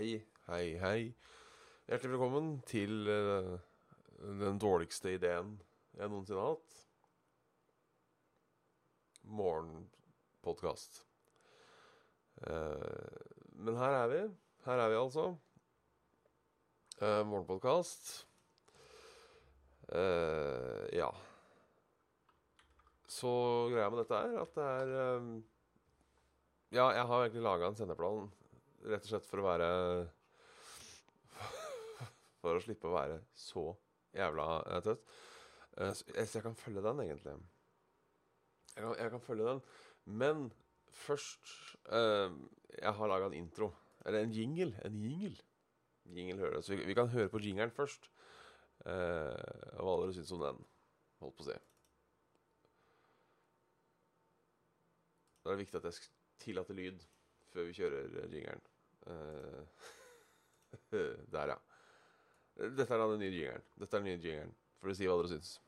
Hei, hei, hei. Hjertelig velkommen til uh, den dårligste ideen jeg noensinne har hatt. Morgenpodkast. Uh, men her er vi. Her er vi altså. Uh, Morgenpodkast. Uh, ja. Så greia med dette er at det er um, Ja, jeg har egentlig laga en sendeplan rett og slett for å være For å slippe å være så jævla eh, tøtt. Eh, så jeg, kan følge den, egentlig. Jeg kan, jeg kan følge den. Men først eh, Jeg har laga en intro. Eller en jingle. En jingle. Jingle hører Så vi, vi kan høre på jingeren først. Eh, hva dere syns om den. Holdt på å si. Da er det viktig at jeg tillater lyd før vi kjører eh, jingeren. Eh, der, ja. Dette er da den nye jingeren. Dette er den nye jingeren. Får dere si hva dere syns.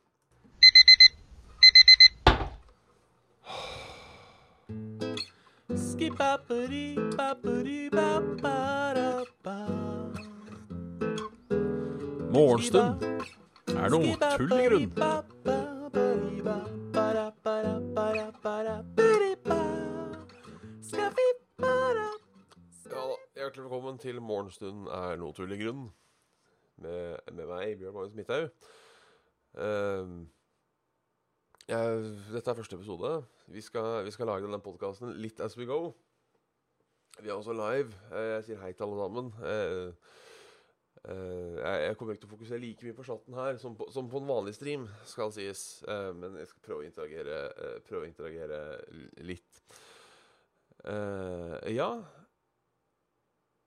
Morgenstund er noe tull i grunn. Hjertelig velkommen til Morgenstunden er noe tull i grunn. Med, med meg, Bjørn Magnus Midthaug. Uh, dette er første episode. Vi skal, vi skal lage denne podkasten litt as we go. Vi er også live. Uh, Jeg sier hei til alle sammen. Uh, jeg, jeg kommer ikke til å fokusere like mye på chatten her som på, som på en vanlig stream, skal sies. Men jeg skal prøve å interagere, prøve å interagere litt. Ja.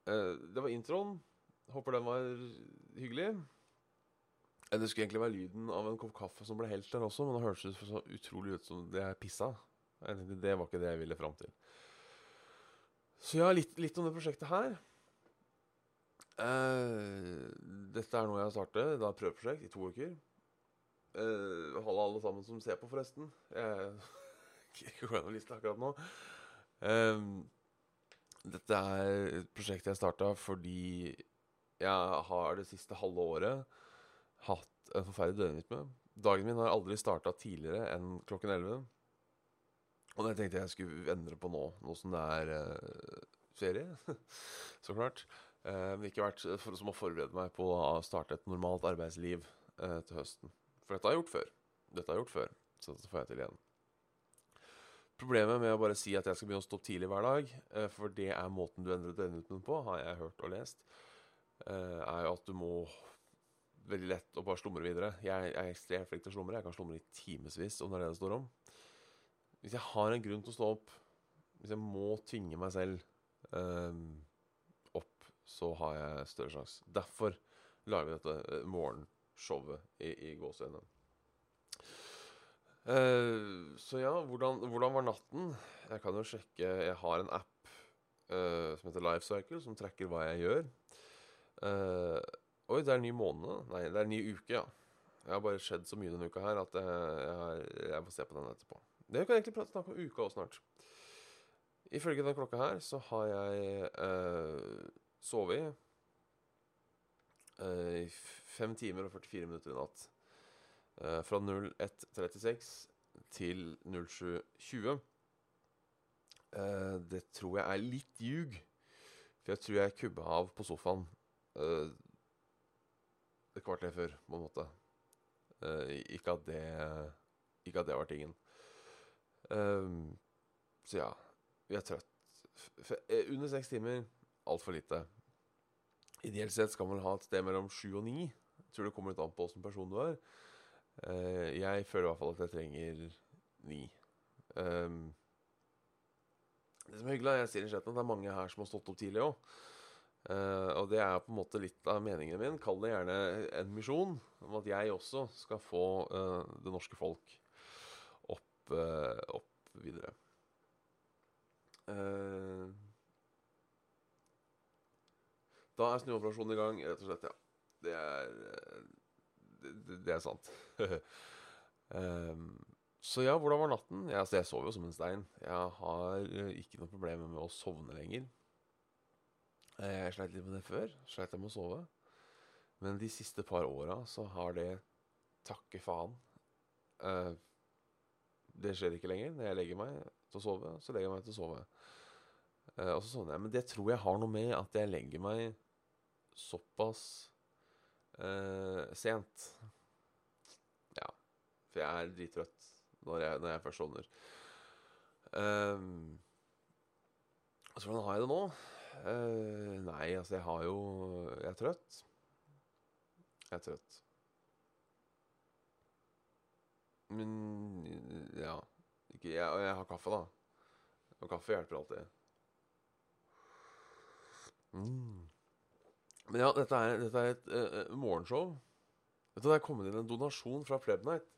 Eh, det var introen. Håper den var hyggelig. Eh, Det skulle egentlig være lyden av en kopp kaffe som ble helt der også, men det hørtes så utrolig ut som det er pissa. Det var ikke det jeg ville fram til. Så ja, litt, litt om det prosjektet her. Uh, dette er noe jeg har startet. Det er et prøveprosjekt i to uker. Uh, Halla, alle sammen som ser på, forresten. Jeg ikke gjennom lista akkurat nå. Ehm, dette er et prosjekt jeg starta fordi jeg har det siste halve året hatt en forferdelig døgnrytme. Dagen min har aldri starta tidligere enn klokken 11. Og det tenkte jeg skulle endre på nå, nå som det er eh, ferie. Så klart. Eh, men ikke vært for, som å forberede meg på å starte et normalt arbeidsliv eh, til høsten. For dette har jeg gjort før. Dette har jeg gjort før, så dette får jeg til igjen. Problemet med å bare si at jeg skal begynne å stå opp tidlig hver dag, eh, for det er måten du endrer døgnrytmen på, har jeg hørt og lest, eh, er jo at du må veldig lett å bare slumre videre. Jeg, er ekstremt flink til å slumre. Jeg kan slumre i timevis om det er det det står om. Hvis jeg har en grunn til å stå opp, hvis jeg må tvinge meg selv um, opp, så har jeg større sjanse. Derfor lager vi dette morgenshowet i, i gåseøynene. Eh, så ja, hvordan, hvordan var natten? Jeg kan jo sjekke Jeg har en app uh, som heter Lifecycle, som tracker hva jeg gjør. Uh, oi, det er ny måned. Nei, det er ny uke, ja. Jeg har bare skjedd så mye denne uka her at jeg, jeg, jeg får se på den etterpå. Det kan egentlig prate snakke om uka òg snart. Ifølge den klokka her så har jeg uh, sovet i fem timer og 44 minutter i natt. Eh, fra 01.36 til 07.20. Eh, det tror jeg er litt ljug. For jeg tror jeg kubba av på sofaen eh, et kvarter før, på en måte. Ikke at det Ikke at det var tingen. Så ja, vi er trøtt. Under seks timer, altfor lite. Ideelt sett skal man ha et sted mellom sju og ni. Tror det kommer litt an på åssen person du er. Eh, jeg føler i hvert fall at jeg trenger ni. Um, det som er hyggelig, er jeg sier i chatten at det er mange her som har stått opp tidlig òg. og det er på en måte litt av meningen min. Kall det gjerne en misjon om at jeg også skal få uh, det norske folk opp, eh, opp videre. Eh, da er snuoperasjonen i gang, rett og slett. Ja. Det er eh, det, er sant. um, så ja, hvordan var natten? Ja, altså, jeg sov jo som en stein. Jeg har eh, ikke noe problemer med å sovne lenger. Eh, Jeg sleit litt med det før. Sleit jeg med å sove. Men de siste par åra så har det Takke faen. Uh, det skjer ikke lenger. Når jeg legger meg til å sove, så legger jeg meg til å sove. Og så sovner jeg. Men det tror jeg har noe med at jeg legger meg såpass eh, sent. Ja. For jeg er drittrøtt når når jeg først sovner. Um, så hvordan har jeg det nå? Uh, nei, altså, jeg har jo Jeg er trøtt. Jeg er trøtt. Men ja ikke, jeg, Og jeg har kaffe, da. Og kaffe hjelper alltid. Mm. Men ja, dette er, dette er et uh, morgenshow. Vet du, Det er kommet inn en donasjon fra Plebnight.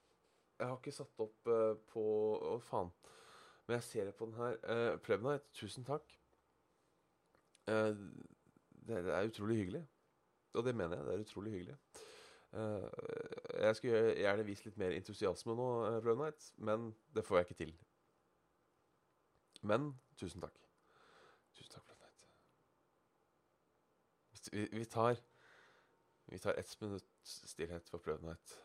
Jeg har ikke satt opp uh, på Å, faen. Men jeg ser det på den her. Uh, Plebnight, tusen takk. Uh, det, det er utrolig hyggelig. Og det mener jeg. Det er utrolig hyggelig. Jeg skulle gjerne vist litt mer entusiasme nå, uh, Plebnight, men det får jeg ikke til. Men tusen takk. Tusen takk, Vi, vi tar Vi tar ett minutt stillhet for Plebnight.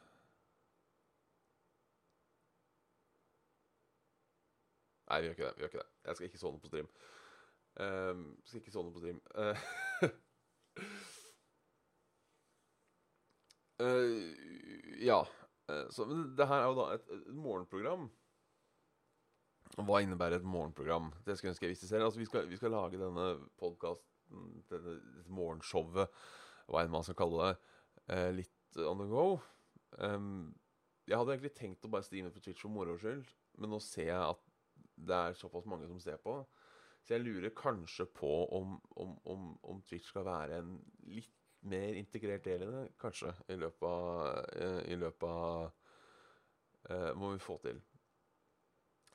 Nei, vi gjør ikke det. vi gjør ikke det Jeg skal ikke sovne på stream. Um, skal ikke sovne på stream. Uh, eh, ja. Eh, så, men det her er jo da et, et morgenprogram. Hva innebærer et morgenprogram? Det skulle jeg ønske jeg visste selv. Altså, vi, skal, vi skal lage denne podkasten, dette, morgenshowet, hva enn man skal kalle det, eh, litt on the go. Um, jeg hadde egentlig tenkt å bare streame på Twitch for moro skyld, men nå ser jeg at det er såpass mange som ser på. Så jeg lurer kanskje på om, om, om, om Twitch skal være en litt mer integrert del i det, kanskje, i løpet av, eh, i løpet av uh, Må vi få til.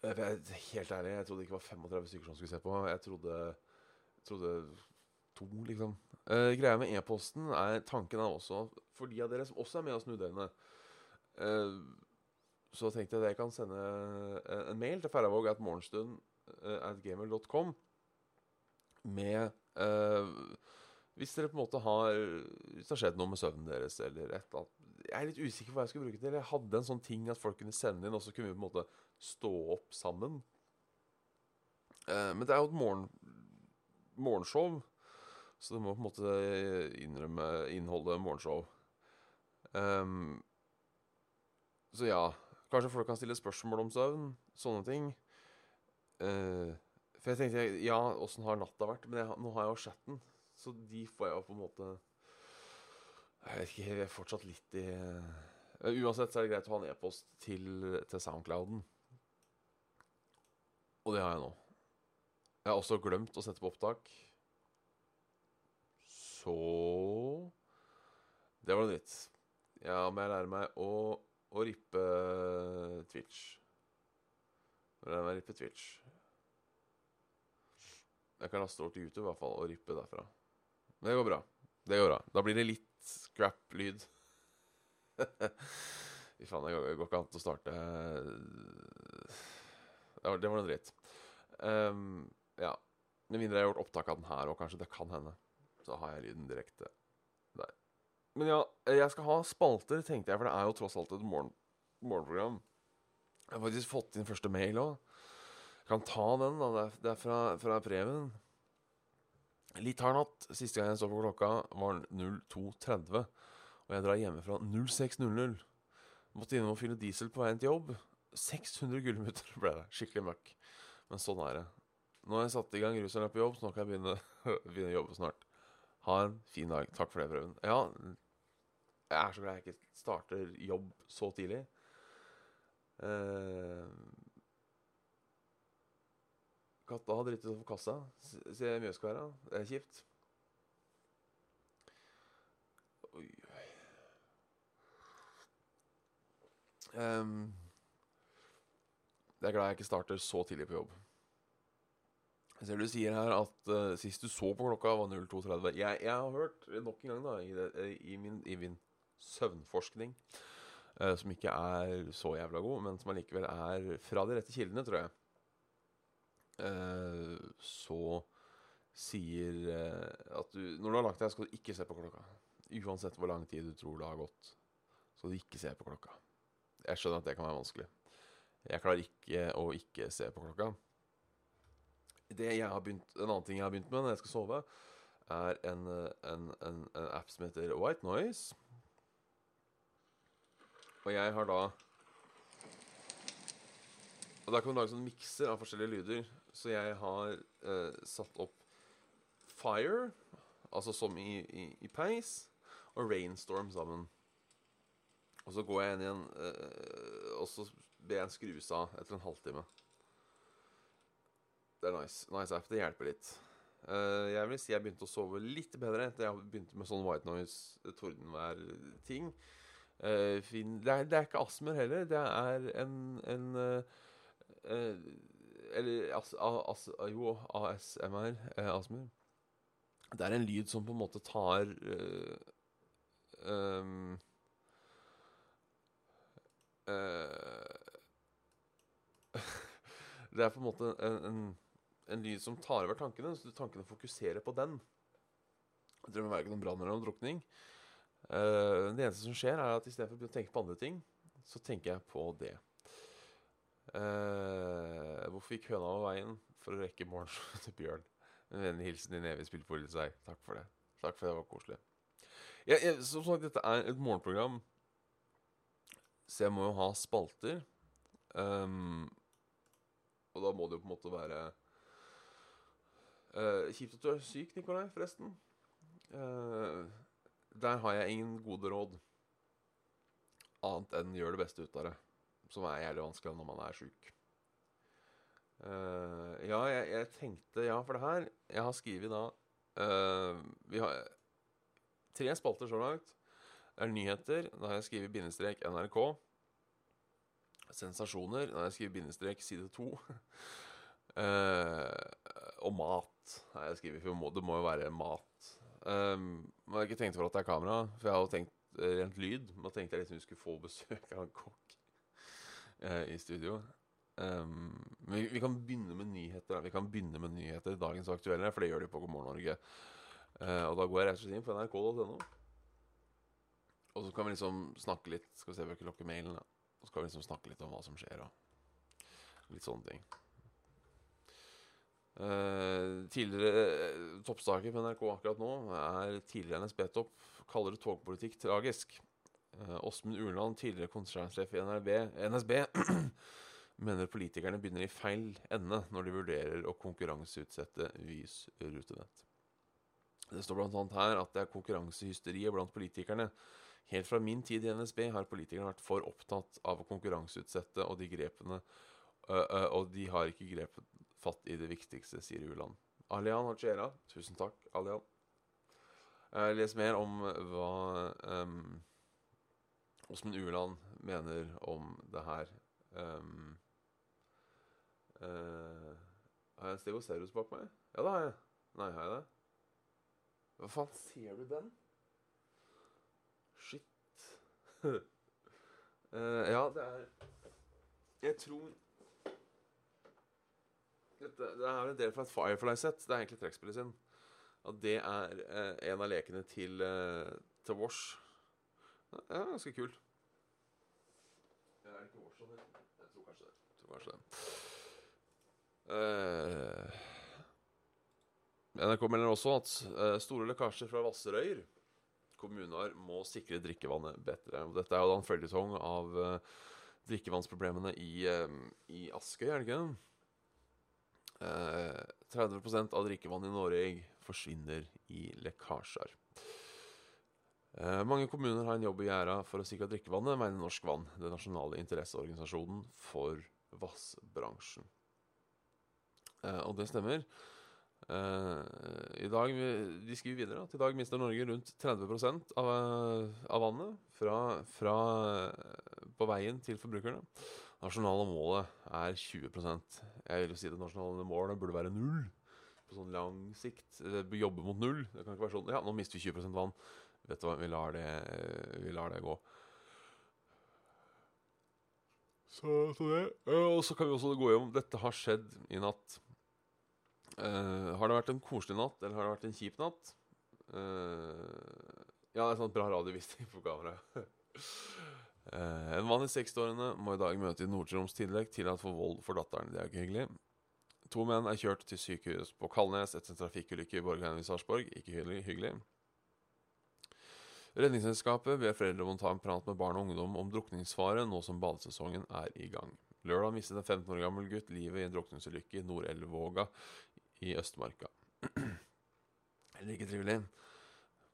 Jeg, helt ærlig, jeg trodde det ikke var 35 stykker som skulle se på. Jeg trodde, trodde to, liksom. Uh, greia med e-posten er Tanken er også for de av dere som også er med oss Snudøyene uh, Så tenkte jeg at jeg kan sende en, en mail til Færøyvåg at morgenstund eh, at gamer.com med eh, Hvis dere på en måte har Hvis det har skjedd noe med søvnen deres, eller et eller annet Jeg er litt usikker på hva jeg skulle bruke det til. Jeg hadde en sånn ting at folk kunne sende inn, og så kunne vi på en måte stå opp sammen. Eh, men det er jo et morgen, morgenshow, så det må på en måte innrømme innholdet morgenshow. Um, så ja, kanskje folk kan stille spørsmål om søvn, sånne ting. Uh, for jeg tenkte ja, åssen har natta vært? Men jeg, nå har jeg jo chatten, så de får jeg jo på en måte Jeg vet ikke, jeg er fortsatt litt i uh, Uansett så er det greit å ha en e-post til, til Soundclouden. Og det har jeg nå. Jeg har også glemt å sette på opptak. Så Det var noe nytt. Ja, må jeg lære meg å, å rippe Twitch. Lære meg å rippe Twitch. Jeg kan laste over til YouTube i hvert fall og rippe derfra. Men det går bra. Det går bra. Da blir det litt scrap-lyd. Fy faen, det går, ikke an å starte Det var, det var noe dritt. Um, ja. Med mindre jeg har gjort opptak av den her, og kanskje det kan hende. Så har jeg lyden direkte der. Men ja, jeg skal ha spalter, tenkte jeg, for det er jo tross alt et morgen, morgenprogram. Jeg har faktisk fått inn første mail òg. Kan ta den, da. Det er, fra, fra Preben. Litt hard natt. Siste gang jeg så på klokka, var 02.30. Og jeg drar hjemmefra 06.00. Måtte innom og fylle diesel på veien til jobb. 600 gullmutter ble det. Skikkelig møkk. Men sånn er det. Nå har jeg satt i gang rusen på jobb, så nå kan jeg begynne, begynne å jobbe snart. Ha en fin dag. Takk for det, Prøven. Ja, jeg er så glad jeg ikke starter jobb så tidlig. Uh, katta har driti over kassa, s- sier Mjøskværa. Det er kjipt. Oi, oi. Um, jeg er glad jeg ikke starter så tidlig på jobb. Jeg ser du sier her at uh, sist du så på klokka, var 02.30. Jeg, jeg har hørt nok en gang da, i, det, i, min, i min søvnforskning, uh, som ikke er så jævla god, men som allikevel er fra de rette kildene, tror jeg, uh, så sier at du Når du har lagt deg, skal du ikke se på klokka. Uansett hvor lang tid du tror det har gått, skal du ikke se på klokka. Jeg skjønner at det kan være vanskelig. Jeg klarer ikke å ikke se på klokka. Det jeg har begynt, en annen ting jeg har begynt med når jeg skal sove, er en, eh, en, en, en app som heter White Noise. Og jeg har da Og Der kan du lage sånn mikser av forskjellige lyder. Så jeg har eh, satt opp Fire, altså som i, i, i peis, og Rainstorm sammen. Og så går jeg inn igjen, eh, og så ber jeg en skrus av etter en halvtime. Det er nice. Nice app. Det hjelper litt. Uh, jeg vil si jeg begynte å sove litt bedre etter jeg begynte med sånn white noise, tordenvær-ting. Uh, fin- det, er, det er ikke astmer heller. Det er en, en uh, eh, Eller as, as, jo, ASMR. Eh, astmer. Det er en lyd som på en måte tar eh, eh, Det er på en måte en, en, en lyd som tar over tankene, så tankene fokuserer på den. Jeg drømmer verken om brann eller om drukning. Uh, det eneste som skjer, er at istedenfor å tenke på andre ting, så tenker jeg på det. Uh, hvorfor gikk høna over veien? For å rekke morgenshowet til Bjørn. En vennlig hilsen din evig spill på seg. Takk for det. Takk for det, det var koselig. Jeg, jeg, som sagt, dette er et morgenprogram, så jeg må jo ha spalter. Um, og da må det jo på en måte være eh, Kjipt at du er syk, Nikolai, forresten. Uh, der har jeg ingen gode råd. Annet enn gjør det beste ut av det. Som er jævlig vanskelig når man er sjuk. Uh, ja, jeg, jeg tenkte ja for det her. Jeg har skrevet da eh, Vi har tre spalter så langt. Det er nyheter. Da har jeg skrevet bindestrek NRK. Sensasjoner. Da har jeg skrevet bindestrek side to. Eh, og mat har jeg skriver for må- det må jo være mat. Um, jeg har ikke tenkt for at det er kamera, for jeg har jo tenkt eh, rent lyd. Men da tenkte jeg liksom vi skulle få besøk av en kokk uh, i studio. Um, men vi, vi kan begynne med nyheter. Vi kan begynne med nyheter Dagens aktuelle, for det gjør de på God morgen Norge. Uh, og da går jeg rett og slett inn på nrk.no. Og så kan vi liksom snakke litt Skal vi se vi har ikke lukker mailen, da. Og så kan vi liksom snakke litt om hva som skjer, og litt sånne ting. Eh, tidligere eh, toppsaker på NRK akkurat nå er tidligere NSB-topp kaller det togpolitikk tragisk. Eh, Åsmund Urland, tidligere konsernsjef i NRB, NSB, mener politikerne begynner i feil ende når de vurderer å konkurranseutsette Vys rutenett. Det står bl.a. her at det er konkurransehysteriet blant politikerne. Helt fra min tid i NSB har politikerne vært for opptatt av å konkurranseutsette, og de grepene Og de har ikke grepet fatt i det viktigste, sier Uland. Alian Hachera, tusen takk, Alian. Eh, Les mer om hva um, Åsmund Ueland mener om det her. Um, uh, har jeg en Stegosaurus bak meg? Ja, det har jeg. Nei, har jeg det? Hva faen, ser du den? Shit. uh, ja, det er Jeg tror dette, Det er en del fra et Firefly-sett. Det er egentlig trekkspillet sin. Og det er eh, en av lekene til, eh, til Wash. Ja, ganske kult. Ja, er det ikke Wash han heter? Jeg tror kanskje det. Jeg tror kanskje det. Eh, NRK melder også at eh, store lekkasjer fra Vasserøyer kommuner må sikre drikkevannet bedre. Og Dette er jo da en føljetong av eh, drikkevannsproblemene i, eh, i Askøy, er det ikke det? Eh, 30% av drikkevannet i Norge forsvinner i lekkasjer. Eh, mange kommuner har en jobb i gjæra for å sikre drikkevannet, mener Norsk Vann, den nasjonale interesseorganisasjonen for vassbransjen. Eh, og det stemmer. Eh, i dag, De skriver videre at i dag mister Norge rundt 30 av, av vannet fra, fra, på veien til forbrukerne. Nasjonale målet er 20% Jeg vil jo si det nasjonale målet burde være null. På sånn lang sikt. eh, Jobbe mot null. Det kan ikke være sånn Ja, nå mister vi 20 vann. Vet du hva, vi lar det, vi lar det gå. Så, så det. Eh, Og så kan vi også gå gjennom Dette har skjedd i natt. Uh, har det vært en koselig natt, eller har det vært en kjip natt? Uh, ja, det er sånn bra radio hvis de på kamera. Eh, en mann i 60-årene må i dag møte i Nord-Troms tillegg til at få vold for datteren. Det er ikke hyggelig. To menn er kjørt til sykehus på Kalnes etter en trafikkulykke i Borgheim i Sarpsborg. Ikke hyggelig. Redningsselskapet ber foreldre om å ta en prat med barn og ungdom om drukningsfare nå som badesesongen er i gang. Lørdag mistet en 15 år gammel gutt livet i en drukningsulykke i Nord-Elvåga i Østmarka. Heller ikke trivelig.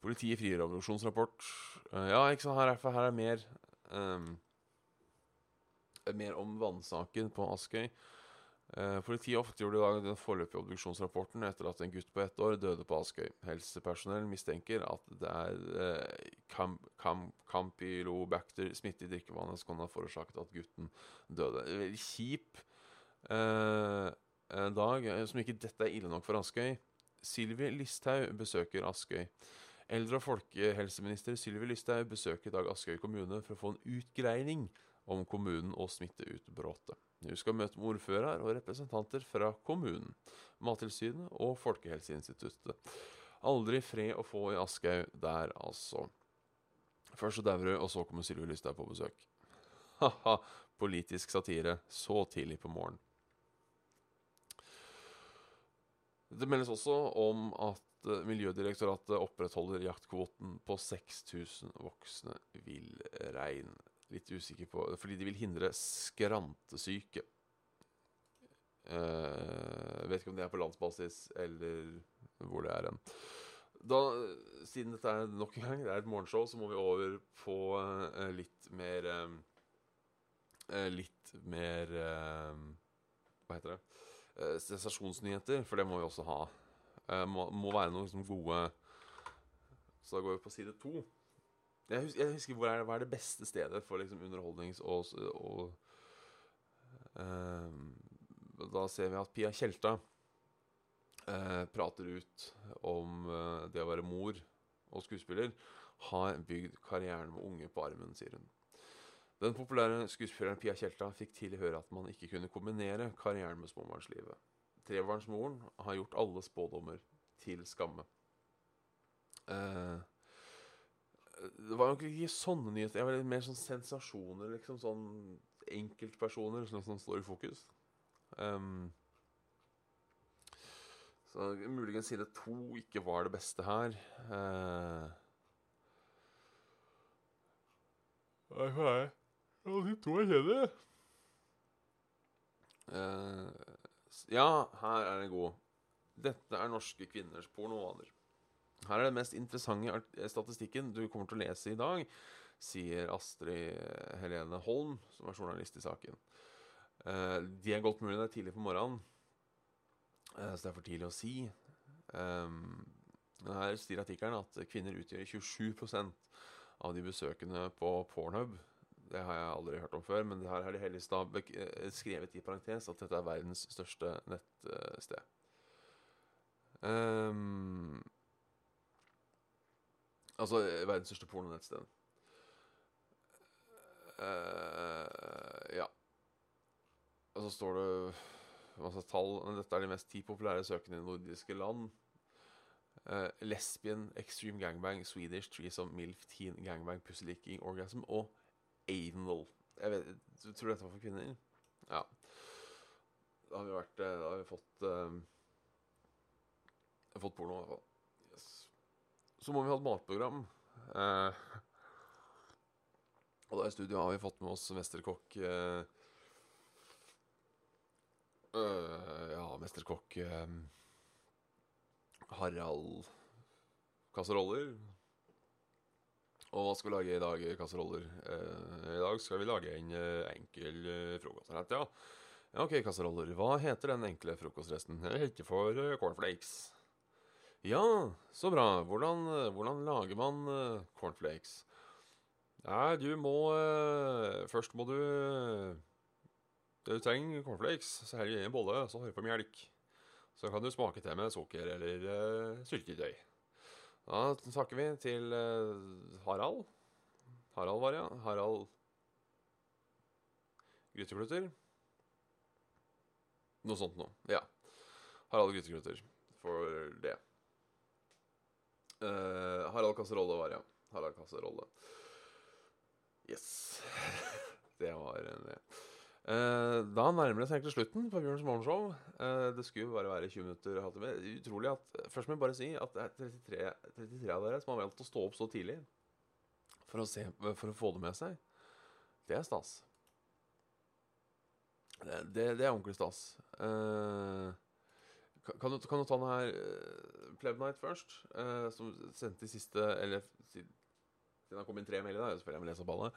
Politiet frigjør obduksjonsrapport. Eh, ja, ikke sant, her er, her er mer ehm, Mer om vannsaken på Askøy. Uh, politiet offentliggjorde i dag den foreløpige obduksjonsrapporten etter at en gutt på ett år døde på Askøy. Helsepersonell mistenker at det er uh, Campylobacter smitte i drikkevannet som kan ha forårsaket at gutten døde. Veldig kjip eh, dag, som ikke dette er ille nok for Askøy. Sylvi Listhaug besøker Askøy. Eldre- og folkehelseminister Sylvi Listhaug besøker i dag Askøy kommune for å få en utgreining om kommunen og smitteutbruddet. Hun skal møte med ordfører og representanter fra kommunen, Mattilsynet og Folkehelseinstituttet. Aldri fred å få i Askøy der, altså. Først så dauer og så kommer Sylvi Listhaug på besøk. Ha-ha, politisk satire så tidlig på morgenen. Det meldes også om at eh, Miljødirektoratet opprettholder jaktkvoten på 6000 voksne villrein. Litt usikker på Fordi de vil hindre skrantesyke. Uh, vet ikke om det er på landsbasis eller hvor det er hen. Siden dette er nok en gang det er et morgenshow, så må vi over på uh, litt mer eh, Litt mer Hva heter det? Sensasjonsnyheter, for det må vi også ha. Eh, må, må være noen liksom gode Så da går vi på side to. Jeg husker, jeg husker hvor er hva er det beste stedet for liksom underholdnings- og, og eh, Da ser vi at Pia Tjelta eh, prater ut om eh, det å være mor og skuespiller. Har bygd karrieren med unge på armen, sier hun. Den populære skuespilleren Pia Tjelta fikk tidlig høre at man ikke kunne kombinere karrieren med småbarnslivet. Trebarnsmoren har gjort alle spådommer til skamme. Eh, det var jo ikke sånne nyheter. Jeg var mer sånn sensasjoner, liksom. Sånn enkeltpersoner som, som står i fokus. Um, så muligens side to ikke var det beste her. Uh, Nei, hva er det? De to er kjedelige. Eh, s- ja, her er den god. Dette er norske kvinners pornovaner. Her er den mest interessante eh, statistikken du kommer til å lese i dag, sier Astrid Helene Holm, som er journalist i saken. Eh, de er godt mulig det er tidlig på morgenen, eh, så det er for tidlig å si. Um, her sier artikkelen at kvinner utgjør 27% av de besøkende på Pornhub. Det har jeg aldri hørt om før, men det her har de da eh, skrevet i parentes at dette er verdens største nettsted. Um, altså eh, verdens største pornonettsted. Uh, ja. Og så står det masse tall. Men dette er de mest ti populære søkende i nordiske land. Uh, lesbian, extreme gangbang, Swedish, threesome, milf, teen, gangbang, pussylicking, orgasm og anal. Jeg vet, du tror dette var for kvinner? Ja. Da har vi vært eh, Da har vi fått eh, Fått porno, i hvert fall. Yes. Så må vi ha et matprogram. Uh, og da i studio har vi fått med oss mesterkokk uh, uh, Ja, mesterkokk Harald Kasseroller. Og hva skal vi lage i dag, kasseroller? Eh, I dag skal vi lage en eh, enkel eh, frokostrett, ja. Ok, kasseroller. Hva heter den enkle frokostresten? Jeg heter for cornflakes. Ja, så bra. Hvordan, hvordan lager man cornflakes? Nei, du må Først må du Du trenger cornflakes. Så heller du i en bolle, så har du på melk. Så kan du smake til med sukker eller syltetøy. Da takker vi til eh, Harald. Harald var det, ja. Harald Gryteklutter. Noe sånt noe. Ja. Harald Gryteklutter for det. Uh, Harald Kasserolle var, ja. Harald Kasserolle. Yes. det var det. Eh, da nærmer det seg egentlig slutten på Bjørns morgenshow. Eh, det skulle bare være 20 minutter. Utrolig at Først må jeg bare si at det er 33, 33 av dere som har valgt å stå opp så tidlig for å, se, for å få det med seg. Det er stas. Det, det, det er ordentlig stas. Eh, kan, du, kan du ta den her uh, Pleb Night først? som sendte i siste Eller siden det det kommet inn tre. Så får jeg må lese opp alle.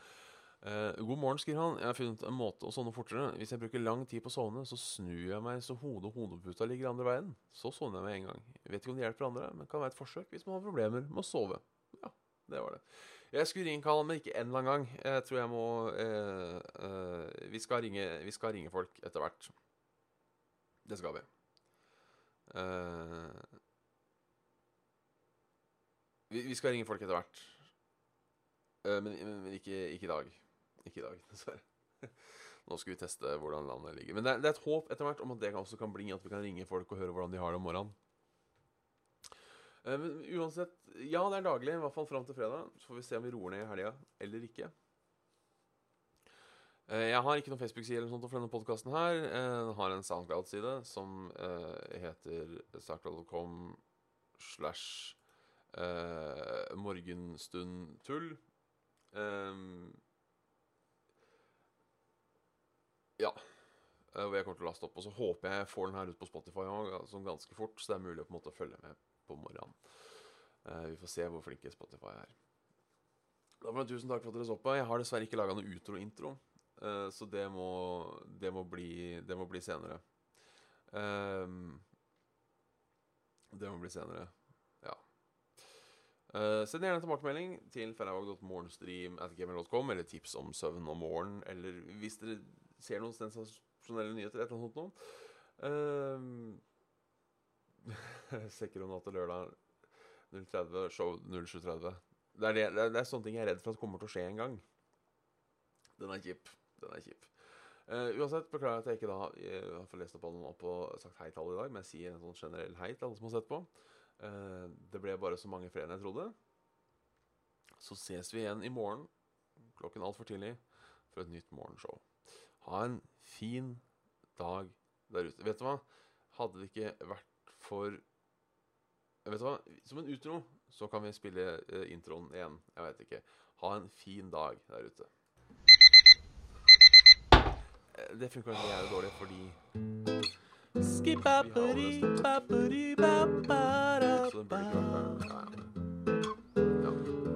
Eh, god morgen, skriver han. Jeg har funnet en måte å sovne fortere. Hvis jeg bruker lang tid på å sovne, så snur jeg meg så hodet og hodeputa ligger andre veien. Så sovner jeg med en gang. Jeg vet ikke om det hjelper andre, men kan være et forsøk hvis man har problemer med å sove. Ja, det var det. Jeg skulle ringe men ikke en eller annen gang. Jeg tror jeg må eh, eh, vi, skal ringe, vi skal ringe folk etter hvert. Det skal vi. Eh, vi, vi skal ringe folk etter hvert. Eh, men, men, ikke, ikke i dag. Ikke i dag, dessverre. Nå skal vi teste hvordan landet ligger. Men det er, det er et håp etter hvert om at det også kan bli at vi kan ringe folk og høre hvordan de har det om morgenen. Eh, Men uansett Ja, det er daglig, i hvert fall fram til fredag. Så får vi se om vi roer ned i helga eller ikke. Eh, Jeg har ikke noen Facebook-side eller noe sånt for denne podkasten her. Jeg har en SoundCloud-side som heter soundcloud.com slash morgenstundtull. Um, ja. Og jeg kommer til å laste opp. Og så håper jeg jeg får den her ut på Spotify òg, ganske fort, så det er mulig å på en måte følge med på morgenen. Uh, vi får se hvor flinke Spotify er. Da får jeg tusen takk for at dere så på. Jeg har dessverre ikke laga noe utro-intro, eh, så det må, det, må bli, det må bli senere. Um, det må bli senere. Eh, send gjerne tilbakemelding til ferravåg.morgenstream.gmail.com, eller tips om søvn om morgenen, eller hvis dere ser noen sensasjonelle nyheter, et eller annet sånt noe. Uh, Sekkeron natt og lørdag 030, show 0730. Det er, det, det, er, sånne ting jeg er redd for at kommer til å skje en gang. Den er kjip. Den er kjip. Uh, uansett, beklager at jeg ikke da jeg har fått lest opp alle og sagt hei til alle i dag, men jeg sier en sånn generell hei til alle som har sett på. Eh, det ble bare så mange flere enn jeg trodde. Så ses vi igjen i morgen klokken altfor tidlig for et nytt morgenshow. Ha en fin dag der ute. Vet du hva? Hadde det ikke vært for Vet du hva? Som en utro så kan vi spille eh, introen igjen. Jeg vet ikke. Ha en fin dag der ute. Eh, Det funka jævlig dårlig fordi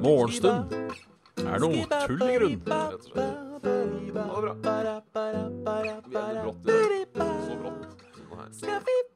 Morgenstund er noe tull i grunn. Rett og slett. Ha det bra. Vi endte brått i dag. Så brått. Sånn her.